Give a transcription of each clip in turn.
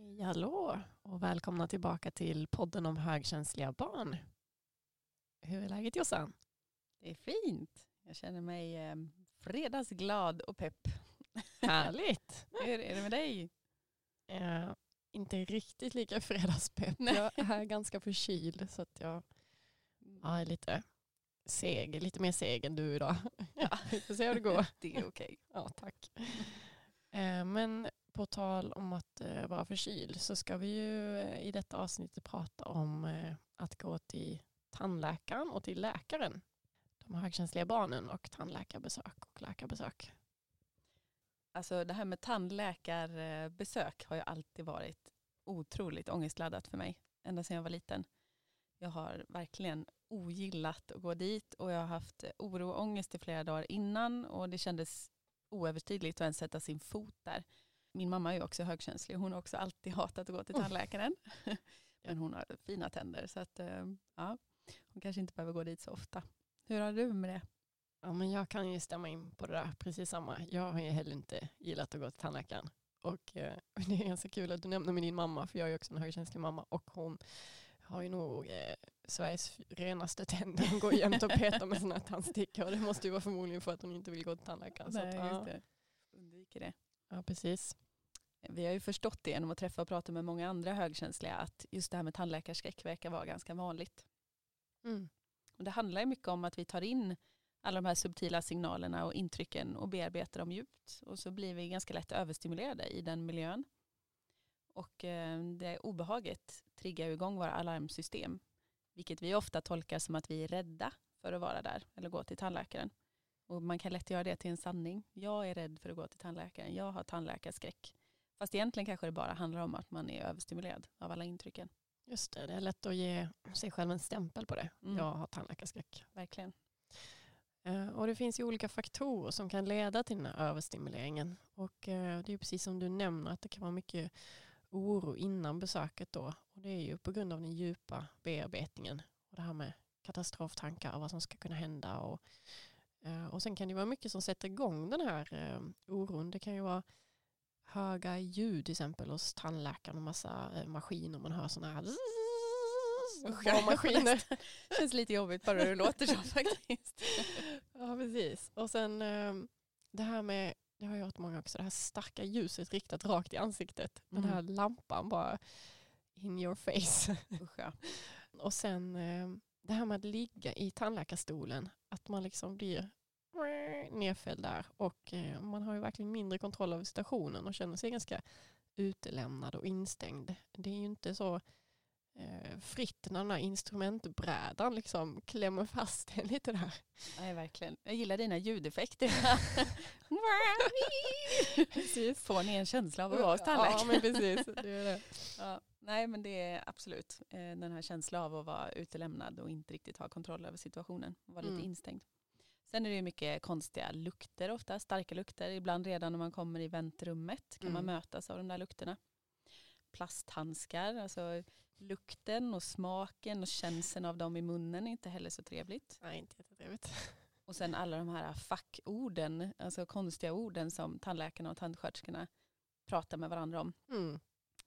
Hej hallå och välkomna tillbaka till podden om högkänsliga barn. Hur är läget Jossan? Det är fint. Jag känner mig eh, fredagsglad och pepp. Härligt. Hur är det med dig? Eh, inte riktigt lika fredagspepp. Nej. Jag är ganska förkyld så att jag ja, är lite seg, lite mer seg än du idag. Ja. Vi får se hur det går. Det är okej. Ja, tack. Eh, Men på tal om att eh, vara förkyld så ska vi ju eh, i detta avsnitt prata om eh, att gå till tandläkaren och till läkaren. De högkänsliga barnen och tandläkarbesök och läkarbesök. Alltså det här med tandläkarbesök har ju alltid varit otroligt ångestladdat för mig. Ända sedan jag var liten. Jag har verkligen ogillat att gå dit och jag har haft eh, oro och ångest i flera dagar innan och det kändes oöverstigligt att ens sätta sin fot där. Min mamma är också högkänslig hon har också alltid hatat att gå till tandläkaren. Men hon har fina tänder så att eh, ja, hon kanske inte behöver gå dit så ofta. Hur har du med det? Ja, men jag kan ju stämma in på det där, precis samma. Jag har ju heller inte gillat att gå till tandläkaren. Och eh, det är ganska kul att du nämner med din mamma, för jag är också en högkänslig mamma och hon har ju nog eh, Sveriges renaste tänder. Hon går jämt och petar med sådana här tandstickor och det måste ju vara förmodligen för att hon inte vill gå till tandläkaren. Så att, ja, det. Undviker det. Ja, precis. Vi har ju förstått det genom att träffa och prata med många andra högkänsliga att just det här med tandläkarskräck verkar vara ganska vanligt. Mm. Och det handlar mycket om att vi tar in alla de här subtila signalerna och intrycken och bearbetar dem djupt. Och så blir vi ganska lätt överstimulerade i den miljön. Och eh, det obehaget triggar igång våra alarmsystem. Vilket vi ofta tolkar som att vi är rädda för att vara där eller gå till tandläkaren. Och man kan lätt göra det till en sanning. Jag är rädd för att gå till tandläkaren. Jag har tandläkarskräck. Fast egentligen kanske det bara handlar om att man är överstimulerad av alla intrycken. Just det, det är lätt att ge sig själv en stämpel på det. Mm. Jag har tandläkarskräck. Verkligen. Eh, Och det finns ju olika faktorer som kan leda till den här överstimuleringen. Och eh, det är ju precis som du nämner att det kan vara mycket oro innan besöket då. Och det är ju på grund av den djupa bearbetningen och det här med katastroftankar och vad som ska kunna hända. Och, och sen kan det vara mycket som sätter igång den här eh, oron. Det kan ju vara höga ljud till exempel hos tandläkaren och massa eh, maskiner. Man hör sådana här maskiner. känns lite jobbigt bara det låter så faktiskt. Ja, precis. Och sen eh, det här med, det har jag hört många också, det här starka ljuset riktat rakt i ansiktet. Den Mm. här lampan bara in your face. Usch, ja. Och sen eh, det här med att ligga i tandläkarstolen, att man liksom blir nedfälld där och eh, man har ju verkligen mindre kontroll över situationen och känner sig ganska utelämnad och instängd. Det är ju inte så eh, fritt när den här instrumentbrädan liksom klämmer fast en lite där. Nej, verkligen. Jag gillar dina ljudeffekter. Precis. Får ni en känsla av att vara hos Ja, tandläkaren? men precis. Det är det. Ja, nej, men det är absolut eh, den här känslan av att vara utelämnad och inte riktigt ha kontroll över situationen och vara lite Mm. instängd. Sen är det ju mycket konstiga lukter ofta, starka lukter. Ibland redan när man kommer i väntrummet kan man Mm. mötas av de där lukterna. Plasthandskar, alltså lukten och smaken och känslan av dem i munnen är inte heller så trevligt. Nej, inte jättetrevligt. Och sen alla de här fackorden, alltså konstiga orden som tandläkarna och tandsköterskorna pratar med varandra om. Mm.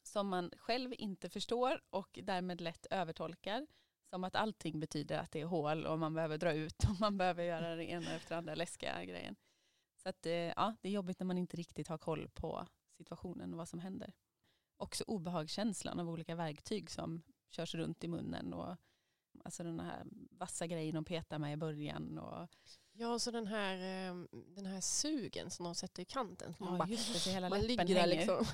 Som man själv inte förstår och därmed lätt övertolkar. Som att allting betyder att det är hål och man behöver dra ut och man behöver göra det ena efter andra läskiga grejen. Så att, eh, ja, det är jobbigt när man inte riktigt har koll på situationen och vad som händer. Också obehagskänslan av olika verktyg som körs runt i munnen och alltså den här vassa grejen de petar med i början. Och, Ja, så den här, eh, den här sugen som de sätter i kanten. Så man, bara, just det, hela man ligger där liksom.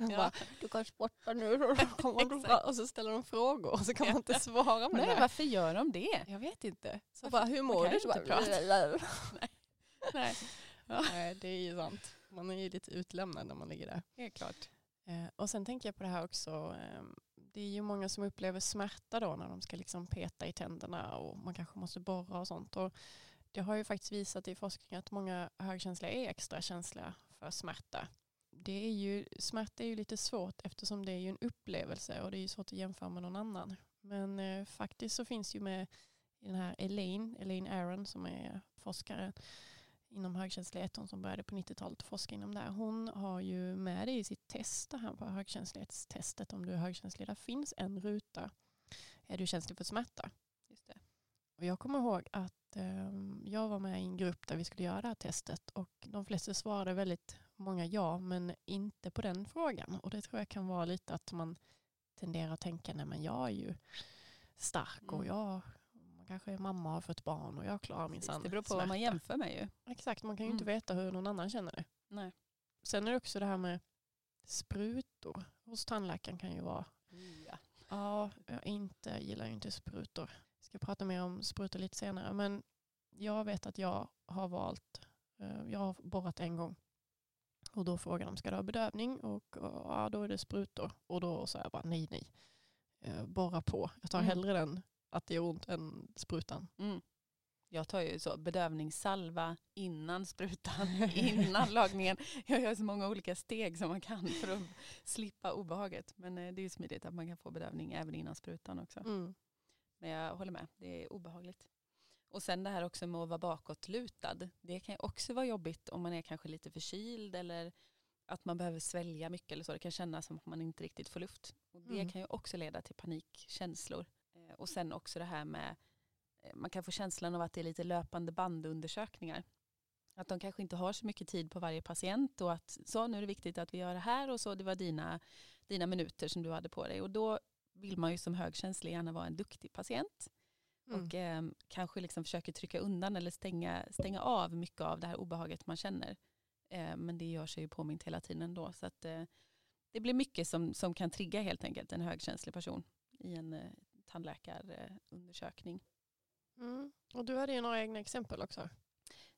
Ja. bara, du kan sporta nu. Och så ställer de frågor och så kan man inte svara med Nej, det. varför gör de det? Jag vet inte. Så Varför- bara, hur mår du? Så bara, Nej. Nej, det är ju sant. Man är ju lite utlämnad när man ligger där. Helt klart. Eh, Och sen tänker jag på det här också. eh, Det är ju många som upplever smärta då när de ska liksom peta i tänderna och man kanske måste borra och sånt. Och det har ju faktiskt visat i forskning att många högkänsliga är extra känsliga för smärta. Det är ju, smärta är ju lite svårt eftersom det är ju en upplevelse och det är ju svårt att jämföra med någon annan. Men eh, faktiskt så finns ju med i den här Elaine, Elaine Aron som är forskare inom högkänslighet, hon som började på 90-talet forska inom det. Hon har ju med det i sitt test, det här på högkänslighetstestet, om du är högkänslig. Där finns en ruta. Är du känslig för smärta? Just det. Och jag kommer ihåg att eh, jag var med i en grupp där vi skulle göra det här testet och de flesta svarade väldigt många ja, men inte på den frågan. Och det tror jag kan vara lite att man tenderar att tänka, nej men jag är ju stark och Mm. jag kanske är mamma har fått barn och jag klarar min Det beror på vad man jämför med ju. Exakt, man kan ju inte Mm. veta hur någon annan känner det. Nej. Sen är det också det här med sprutor. Hos tandläkaren kan ju vara, Ja. ja, jag inte, gillar ju inte sprutor. Ska prata mer om sprutor lite senare. Men jag vet att jag har valt, eh, jag har borrat en gång. Och då frågar de, ska du ha bedövning? Och, och ja, då är det sprutor. Och då sa jag bara, nej, nej. Eh, Borra på. Jag tar Mm. hellre den, att det gör ont, än sprutan. Mm. Jag tar ju så bedövningssalva innan sprutan, innan lagningen. Jag gör så många olika steg som man kan för att slippa obehaget. Men eh, det är ju smidigt att man kan få bedövning även innan sprutan också. Mm. Men jag håller med, det är obehagligt. Och sen det här också med att vara bakåtlutad. Det kan ju också vara jobbigt om man är kanske lite förkyld eller att man behöver svälja mycket eller så. Det kan kännas som att man inte riktigt får luft. Och det Mm. kan ju också leda till panikkänslor. Eh, Och sen också det här med, eh, man kan få känslan av att det är lite löpande bandundersökningar. Att de kanske inte har så mycket tid på varje patient och att så nu är det viktigt att vi gör det här och så det var dina, dina minuter som du hade på dig. Och då vill man ju som högkänslig gärna vara en duktig patient Mm. och eh, kanske liksom försöker trycka undan eller stänga, stänga av mycket av det här obehaget man känner. Eh, men det gör sig ju påmint hela tiden ändå. Så att, eh, det blir mycket som, som kan trigga helt enkelt en högkänslig person i en eh, tandläkarundersökning. Mm. Och du hade ju några egna exempel också.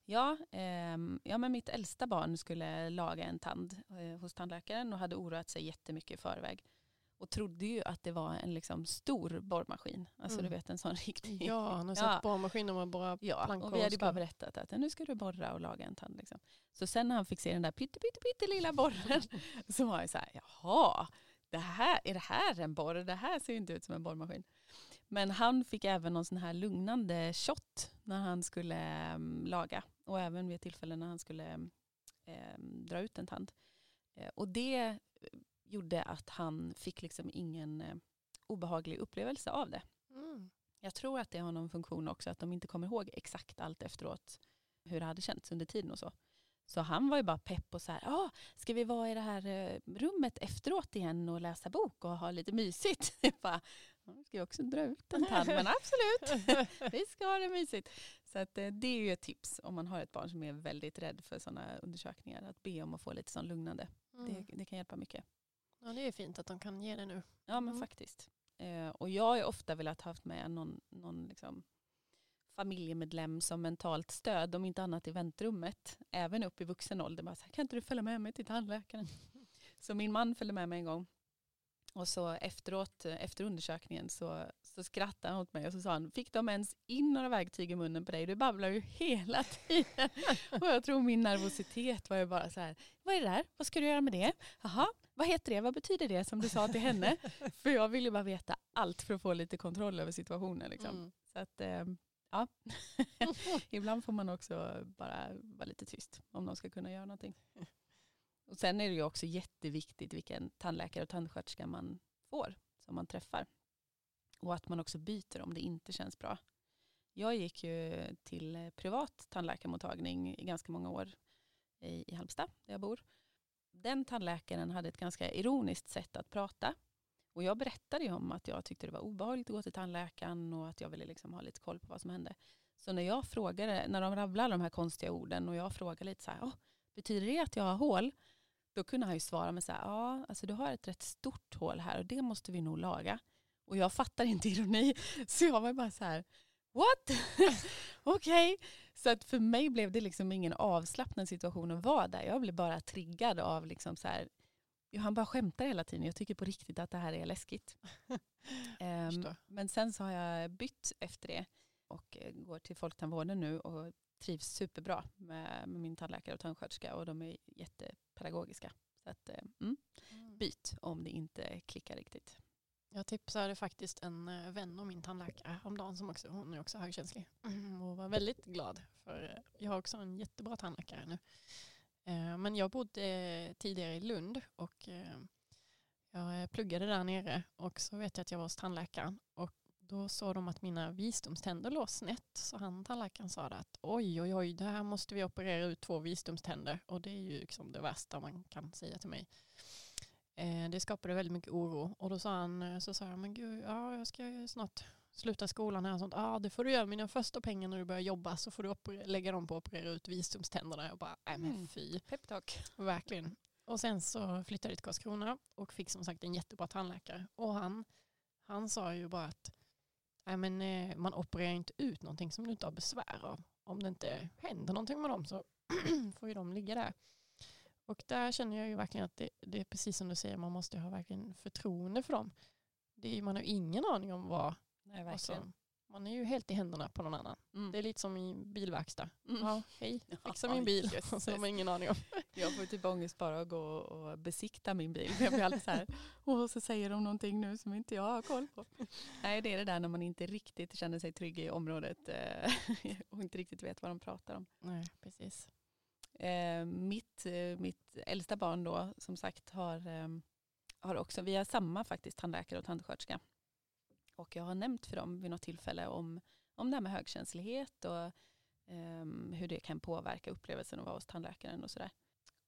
Ja, ehm, ja, men mitt äldsta barn skulle laga en tand eh, hos tandläkaren och hade oroat sig jättemycket i förväg. Och trodde ju att det var en liksom stor borrmaskin. Alltså Mm. du vet en sån riktig. Ja, han har Ja. satt borrmaskiner med bara Ja, plankor och vi hade ju bara berättat att nu ska du borra och laga en tand. Liksom. Så sen när han fick se den där pytte, pytte, pytte lilla borren så var jag så här, jaha, det här, är det här en borr? Det här ser ju inte ut som en borrmaskin. Men han fick även någon sån här lugnande shot när han skulle em, laga och även vid tillfällen när han skulle em, dra ut en tand. Eh, och det gjorde att han fick liksom ingen eh, obehaglig upplevelse av det. Mm. Jag tror att det har någon funktion också, att de inte kommer ihåg exakt allt efteråt, hur det hade känts under tiden och så. Så han var ju bara pepp och så här, ah, ska vi vara i det här eh, rummet efteråt igen och läsa bok och ha lite mysigt? Jag bara, "Ja, nu ska jag också dra ut en tand, men absolut, vi ska ha det mysigt. Så att, eh, det är ju ett tips om man har ett barn som är väldigt rädd för sådana undersökningar, att be om att få lite sån lugnande. Mm. Det, det kan hjälpa mycket. Ja, det är fint att de kan ge det nu. Ja men Mm. faktiskt. Eh, och jag har ju ofta velat haft med någon, någon liksom familjemedlem som mentalt stöd, om inte annat i väntrummet. Även upp i vuxen ålder. Bara så här, kan inte du följa med mig till tandläkaren? så min man följde med mig en gång. Och så efteråt, efter undersökningen så, så skrattade han åt mig och så sa han, fick de ens in några verktyg i munnen på dig? Du babblar ju hela tiden. och jag tror min nervositet var ju bara så här, vad är det där? Vad ska du göra med det? Jaha, vad heter det? Vad betyder det som du sa till henne? För jag ville ju bara veta allt för att få lite kontroll över situationen. Liksom. Mm. Så att, eh, ja. Ibland får man också bara vara lite tyst om de ska kunna göra någonting. Och sen är det ju också jätteviktigt vilken tandläkare och tandsköterska man får, som man träffar. Och att man också byter om det inte känns bra. Jag gick ju till privat tandläkarmottagning i ganska många år i, i Halmstad, där jag bor. Den tandläkaren hade ett ganska ironiskt sätt att prata. Och jag berättade ju om att jag tyckte det var obehagligt att gå till tandläkaren och att jag ville liksom ha lite koll på vad som hände. Så när jag frågade, när de rabblade de här konstiga orden och jag frågade lite så här, betyder det att jag har hål? Då kunde han ju svara med så här, ja, alltså du har ett rätt stort hål här och det måste vi nog laga. Och jag fattar inte ironi, så jag var bara så här, what? Okej. Så att för mig blev det liksom ingen avslappnad situation att vara där. Jag blev bara triggad av liksom så här, ja, han bara skämtar hela tiden. Jag tycker på riktigt att det här är läskigt. Förstår. men sen så har jag bytt efter det och eh, går till Folktandvården nu och trivs superbra med, med min tandläkare och tandsköterska och de är jättepedagogiska. Så att, eh, mm, byt om det inte klickar riktigt. Jag tipsade faktiskt en eh, vän om min tandläkare häromdagen som också, hon är också högkänslig och var väldigt glad för eh, jag har också en jättebra tandläkare nu. Men jag bodde tidigare i Lund och jag pluggade där nere och så vet jag att jag var hos tandläkaren och då såg de att mina visdomständer låg snett så han tandläkaren sa att oj oj oj det här måste vi operera ut två visdomständer och det är ju liksom det värsta man kan säga till mig. Eh, det skapade väldigt mycket oro och då sa han, eh, så sa jag, men gud, ja, jag ska snart sluta skolan här. Sånt. Ja, det får du göra mina första pengar när du börjar jobba så får du lägga dem på att operera ut visdomständerna. Jag bara, nej men mm. fy. Peptalk. Verkligen. Och sen så flyttade jag till Karlskrona och fick som sagt en jättebra tandläkare. Och han, han sa ju bara att nej men, eh, man opererar inte ut någonting som du inte har besvär av. Om det inte händer någonting med dem så får ju de ligga där. Och där känner jag ju verkligen att det, det, är precis som du säger, man måste ha verkligen förtroende för dem. Det är, man har ingen aning om vad... Nej, verkligen. Alltså, man är ju helt i händerna på någon annan. Mm. Det är lite som i bilverkstad. Mm. Ja, hej, fixa min bil. och så har man ingen aning om. jag får typ ångest bara att gå och besikta min bil. Jag blir alltid så här, och så säger de någonting nu som inte jag har koll på. Nej, det är det där när man inte riktigt känner sig trygg i området eh, och inte riktigt vet vad de pratar om. Nej, precis. Eh, mitt, eh, mitt äldsta barn då, som sagt, har, har också, vi har samma faktiskt tandläkare och tandsköterska. Och jag har nämnt för dem vid något tillfälle om, om det här med högkänslighet och um, hur det kan påverka upplevelsen att vara hos tandläkaren och sådär.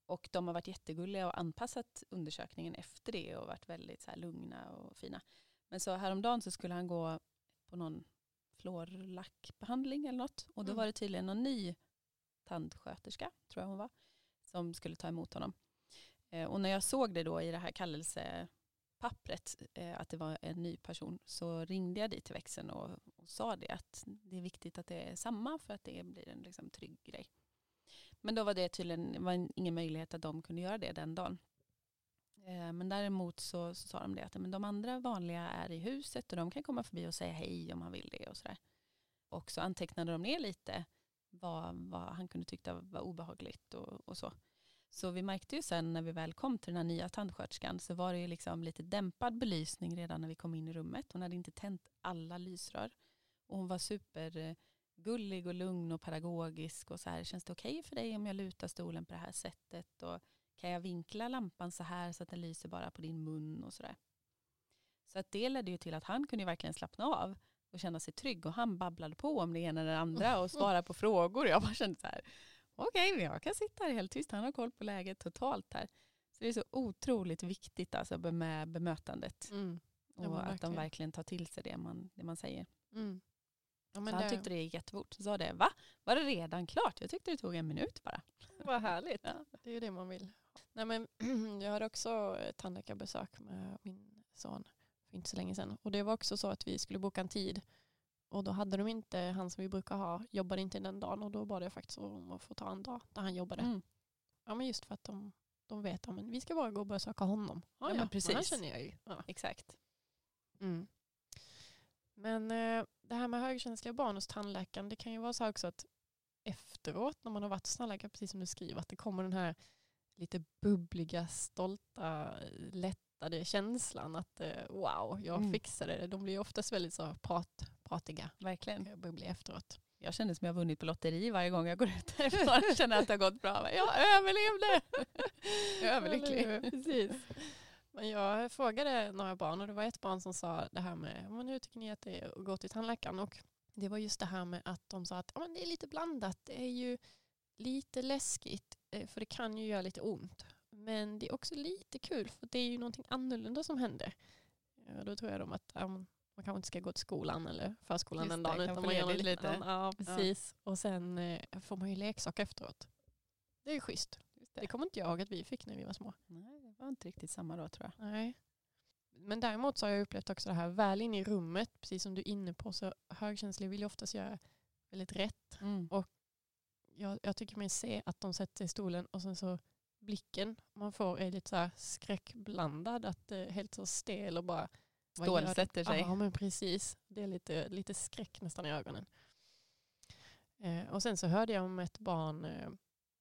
Och de har varit jättegulliga och anpassat undersökningen efter det och varit väldigt så lugna och fina. Men så häromdagen så skulle han gå på någon fluorlackbehandling eller något. Och då mm. var det tydligen någon ny tandsköterska, tror jag hon var, som skulle ta emot honom. Eh, och när jag såg det då i det här pappret eh, att det var en ny person, så ringde jag dit till växeln och, och, sa det att det är viktigt att det är samma för att det blir en liksom, trygg grej. Men då var det tydligen var ingen möjlighet att de kunde göra det den dagen. Eh, men däremot så, så sa de det att men de andra vanliga är i huset och de kan komma förbi och säga hej om man vill det och sådär. Och så antecknade de ner lite vad, vad han kunde tycka var obehagligt och, och, så. Så vi märkte ju sen när vi väl kom till den här nya tandsköterskan så var det ju liksom lite dämpad belysning redan när vi kom in i rummet. Hon hade inte tänt alla lysrör. Och hon var supergullig och lugn och pedagogisk och så här, känns det okej okay för dig om jag lutar stolen på det här sättet? Och kan jag vinkla lampan så här så att den lyser bara på din mun och sådär. Så att det ledde ju till att han kunde verkligen slappna av och känna sig trygg. Och han babblade på om det ena eller det andra och svarade på frågor. Jag bara kände så här, okej, okay, jag kan sitta här helt tyst. Han har koll på läget totalt här. Så det är så otroligt viktigt alltså med bemötandet. Mm. Och att de verkligen tar till sig det man, det man säger. Mm. Ja, så han det... tyckte det gick jättefort. Så sa det, va? Var det redan klart? Jag tyckte det tog en minut bara. Vad härligt. Ja. Det är ju det man vill. Nej, men, jag hade också tandläkarbesök med min son för inte så länge sedan. Och det var också så att vi skulle boka en tid. Och då hade de inte, han som vi brukar ha, jobbade inte den dagen och då bad jag faktiskt om att få ta en dag där han jobbade. Mm. Ja men just för att de, de vet att vi ska bara gå och besöka honom. Ja, ja, men precis. Men känner jag ju. Ja. Exakt. Mm. Men eh, det här med högkänsliga barn hos tandläkaren, det kan ju vara så också att efteråt när man har varit hos tandläkaren, precis som du skriver, att det kommer den här lite bubbliga, stolta, lätt lättade känslan att eh, wow, jag mm. fixade det. De blir oftast väldigt så prat, pratiga. Verkligen. Jag blir efteråt. Jag känner som jag har vunnit på lotteri varje gång jag går ut härifrån. Jag känner att det har gått bra. Jag överlevde! Överlycklig. Precis. Men jag frågade några barn och det var ett barn som sa det här med men hur tycker ni att det är att gå till tandläkaren? Och det var just det här med att de sa att ja, men det är lite blandat. Det är ju lite läskigt eh, för det kan ju göra lite ont. Men det är också lite kul för det är ju någonting annorlunda som händer. Ja, då tror jag de att ja, man kanske inte ska gå till skolan eller förskolan Just den dagen. utan man gör det lite. Ja, precis. Ja. Och sen eh, får man ju leksak efteråt. Det är ju schysst. Det. det kommer inte jag ihåg att vi fick när vi var små. Nej, det var inte riktigt samma då tror jag. Nej. Men däremot så har jag upplevt också det här, väl inne i rummet, precis som du är inne på, så högkänsliga vill ju oftast göra väldigt rätt. Mm. Och jag, jag tycker mig se att de sätter sig i stolen och sen så blicken man får är lite så skräckblandad. Att helt så stel och bara stålsätter sig. Ja men precis. Det är lite, lite skräck nästan i ögonen. Eh, och sen så hörde jag om ett barn eh,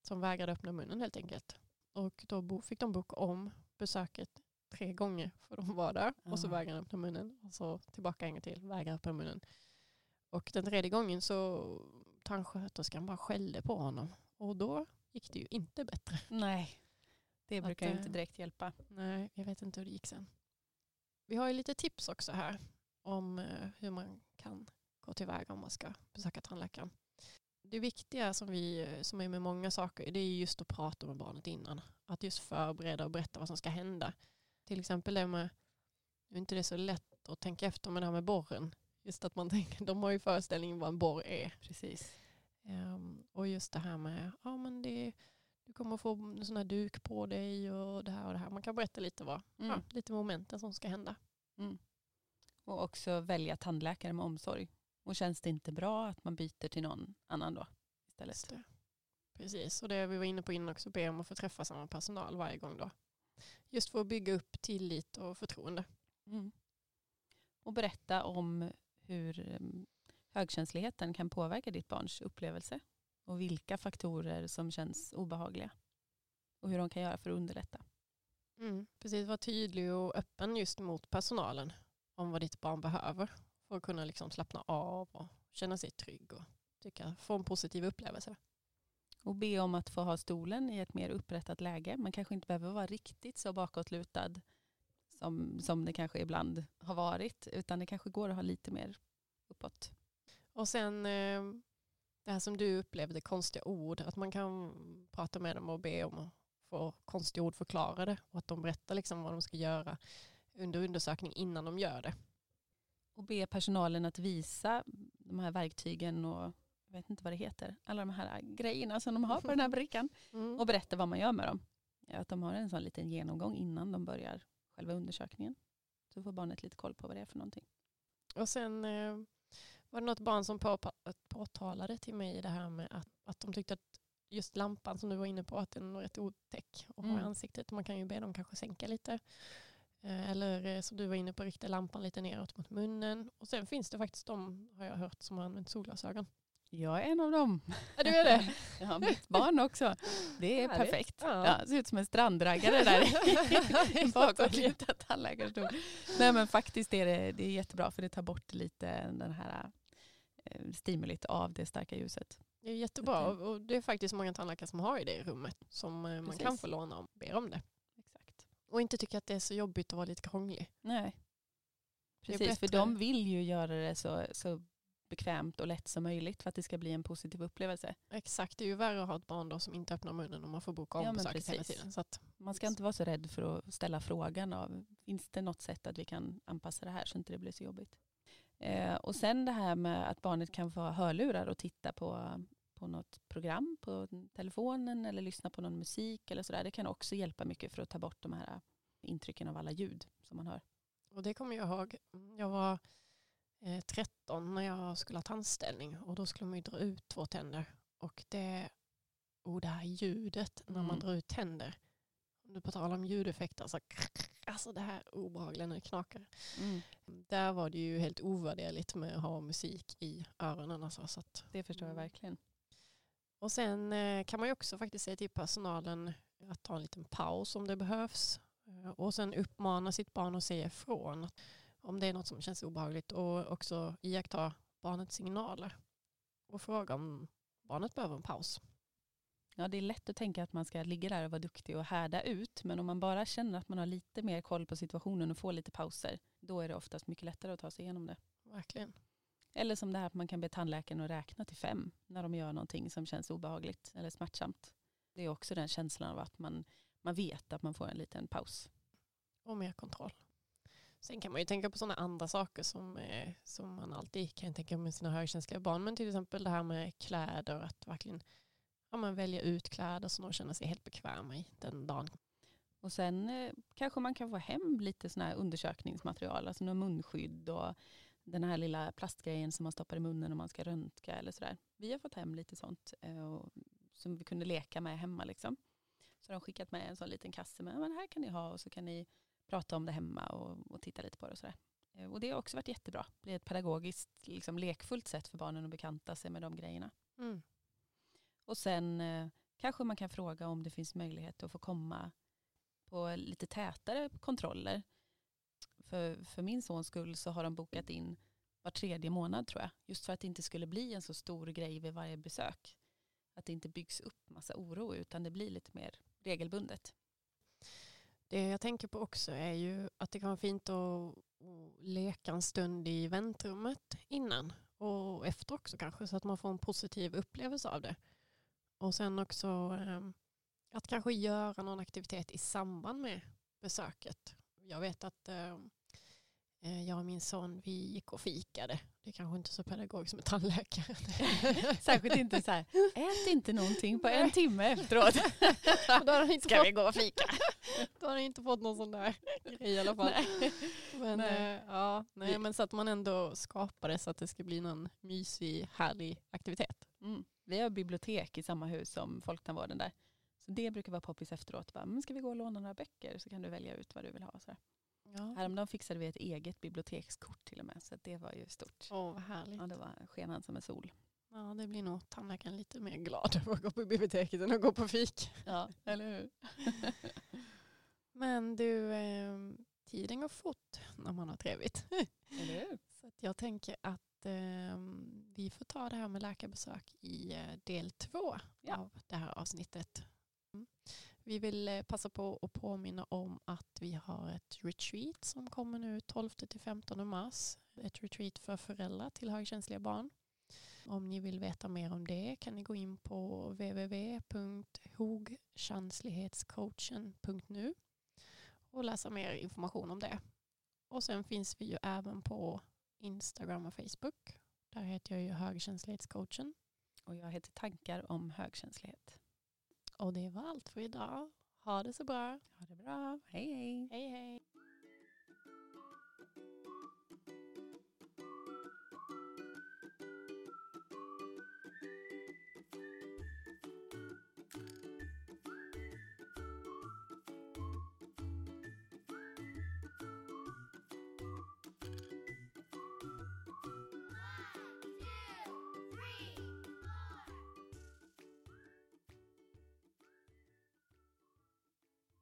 som vägrade öppna munnen helt enkelt. Och då fick de boka om besöket tre gånger får de vara där och så Ja. vägrar han öppna munnen och så tillbaka en gång till, vägrar öppna munnen. Och den tredje gången så tandsköterskan bara skällde på honom och då gick det ju inte bättre. Nej, det Att, brukar ju eh, inte direkt hjälpa. Nej, jag vet inte hur det gick sen. Vi har ju lite tips också här om eh, hur man kan gå tillväga om man ska besöka tandläkaren. Det viktiga som, vi, som är med många saker det är ju just att prata med barnet innan. Att just förbereda och berätta vad som ska hända. Till exempel det med, nu är inte det så lätt att tänka efter med det här med borren. Just att man tänker, de har ju föreställningen vad en borr är. Precis. Ehm, och just det här med, ja men det, du kommer få en sån här duk på dig och det här och det här. Man kan berätta lite vad, Mm. ja, lite momenten som ska hända. Och också välja tandläkare med omsorg. Och känns det inte bra att man byter till någon annan då istället. Precis, och det vi var inne på innan också, be om att få träffa samma personal varje gång då. Just för att bygga upp tillit och förtroende. Mm. Och berätta om hur em, högkänsligheten kan påverka ditt barns upplevelse och vilka faktorer som känns obehagliga och hur de kan göra för att underlätta. Mm. Precis, var tydlig och öppen just mot personalen om vad ditt barn behöver för att kunna liksom slappna av och känna sig trygg och tycka, få en positiv upplevelse. Och be om att få ha stolen i ett mer upprättat läge. Man kanske inte behöver vara riktigt så bakåtlutad som, som det kanske ibland har varit utan det kanske går att ha lite mer uppåt. Och sen eh, det här som du upplevde, konstiga ord, att man kan prata med dem och be om att få konstiga ord förklarade och att de berättar liksom vad de ska göra under undersökning innan de gör det. Och be personalen att visa de här verktygen och jag vet inte vad det heter, alla de här grejerna som de har på den här brickan Mm. och berätta vad man gör med dem. Att de har en sån liten genomgång innan de börjar själva undersökningen. Så får barnet lite koll på vad det är för någonting. Och sen eh, var det något barn som på, påtalade till mig det här med att, att de tyckte att just lampan som du var inne på, att den var rätt otäck att ha i Mm. ansiktet. Man kan ju be dem kanske sänka lite. Eh, Eller eh, som du var inne på, rikta lampan lite neråt mot munnen. Och sen finns det faktiskt de, har jag hört, som har använt solglasögon. Jag är en av dem. Ja, du är det? Ja, mitt barn också. Det är Härligt. perfekt. Ja. Ja, ser ut som en strandraggare där bakåtlutad. Nej men faktiskt är det, det är jättebra för det tar bort lite den här stimulit av det starka ljuset. Det är jättebra och det är faktiskt många tandläkare som har ju det i rummet som eh, man Precis. kan få låna om ber om det. Exakt. Och inte tycka att det är så jobbigt att vara lite krånglig. Nej. Precis, för de vill ju göra det så, så bekvämt och lätt som möjligt för att det ska bli en positiv upplevelse. Exakt, det är ju värre att ha ett barn då som inte öppnar munnen och man får boka om Ja, besöket hela tiden. Så att, Man ska inte vara så rädd för att ställa frågan av finns det något sätt att vi kan anpassa det här så inte det blir så jobbigt. Eh, och sen det här med att barnet kan få hörlurar och titta på, på något program på telefonen eller lyssna på någon musik eller sådär. Det kan också hjälpa mycket för att ta bort de här intrycken av alla ljud som man hör. och det kommer jag ihåg. Jag var eh, 13 när jag skulle ha tandställning och då skulle man ju dra ut två tänder. Och det, oh, det här ljudet när man Mm. drar ut tänder. Om du på tal om ljudeffekter, alltså, alltså det här obehagliga när det knakar. Där var det ju helt ovärderligt med att ha musik i öronen. Alltså, så att, Det förstår jag Mm. verkligen. Och sen eh, kan man ju också faktiskt säga till personalen att ta en liten paus om det behövs. Eh, Och sen uppmana sitt barn att säga ifrån om det är något som känns obehagligt och också iaktta barnets signaler. Och fråga om barnet behöver en paus. Ja, det är lätt att tänka att man ska ligga där och vara duktig och härda ut. Men om man bara känner att man har lite mer koll på situationen och får lite pauser, då är det oftast mycket lättare att ta sig igenom det. Verkligen. Eller som det här att man kan be tandläkaren att räkna till fem när de gör någonting som känns obehagligt eller smärtsamt. Det är också den känslan av att man, man vet att man får en liten paus. Och mer kontroll. Sen kan man ju tänka på sådana andra saker som, eh, som man alltid kan tänka med sina högkänsliga barn. Men till exempel det här med kläder. Att verkligen ja, men välja ut kläder som de känner sig helt bekväma i den dagen. Och sen eh, kanske man kan få hem lite sådana här undersökningsmaterial, alltså några munskydd och den här lilla plastgrejen som man stoppar i munnen om man ska röntga eller sådär. Vi har fått hem lite sånt eh, och, som vi kunde leka med hemma. Liksom. Så de har skickat med en sån liten kasse med, men här kan ni ha och så kan ni prata om det hemma och, och titta lite på det och sådär. Eh, och det har också varit jättebra. Det blir ett pedagogiskt, liksom, lekfullt sätt för barnen att bekanta sig med de grejerna. Mm. Och sen eh, kanske man kan fråga om det finns möjlighet att få komma på lite tätare kontroller. För, för min sons skull så har de bokat in var tredje månad tror jag. Just för att det inte skulle bli en så stor grej vid varje besök. Att det inte byggs upp massa oro utan det blir lite mer regelbundet. Det jag tänker på också är ju att det kan vara fint att leka en stund i väntrummet innan och efter också kanske så att man får en positiv upplevelse av det. Och sen också ehm, att kanske göra någon aktivitet i samband med besöket. Jag vet att ehm, eh, jag och min son vi gick och fikade. Det är kanske inte så pedagogiskt med tandläkare. Särskilt inte så här, ät inte någonting på en timme efteråt. Då har inte Ska fått, vi gå och fika? då har han inte fått någon sån där grej i alla fall. Nej. Men, Nej. eh, ja, nej, men så att man ändå skapar det så att det ska bli någon mysig, härlig aktivitet. Mm. Vi har bibliotek i samma hus som Folktandvården där. Så det brukar vara poppis efteråt. Bara, men ska vi gå och låna några böcker så kan du välja ut vad du vill ha. Så. Ja. Häromdagen fixade vi ett eget bibliotekskort till och med. Så det var ju stort. Åh, vad härligt. Ja, det var skenan som en sol. Ja, det blir nog tandläkaren lite mer glad över att gå på biblioteket än att gå på fik. Ja, eller hur? Men du, eh, tiden går fort när man har trevligt. Eller hur? Så jag tänker att eh, vi får ta det här med läkarbesök i eh, del två Ja. av det här avsnittet. Mm. Vi vill eh, passa på att påminna om att vi har ett retreat som kommer nu 12-15 mars. Ett retreat för föräldrar till högkänsliga barn. Om ni vill veta mer om det kan ni gå in på www.hogkänslighetscoachen.nu och läsa mer information om det. Och sen finns vi ju även på Instagram och Facebook. Där heter jag ju högkänslighetscoachen. Och jag heter Tankar om högkänslighet. Och det var allt för idag. Ha det så bra. Ha det bra. Hej hej. Hej hej.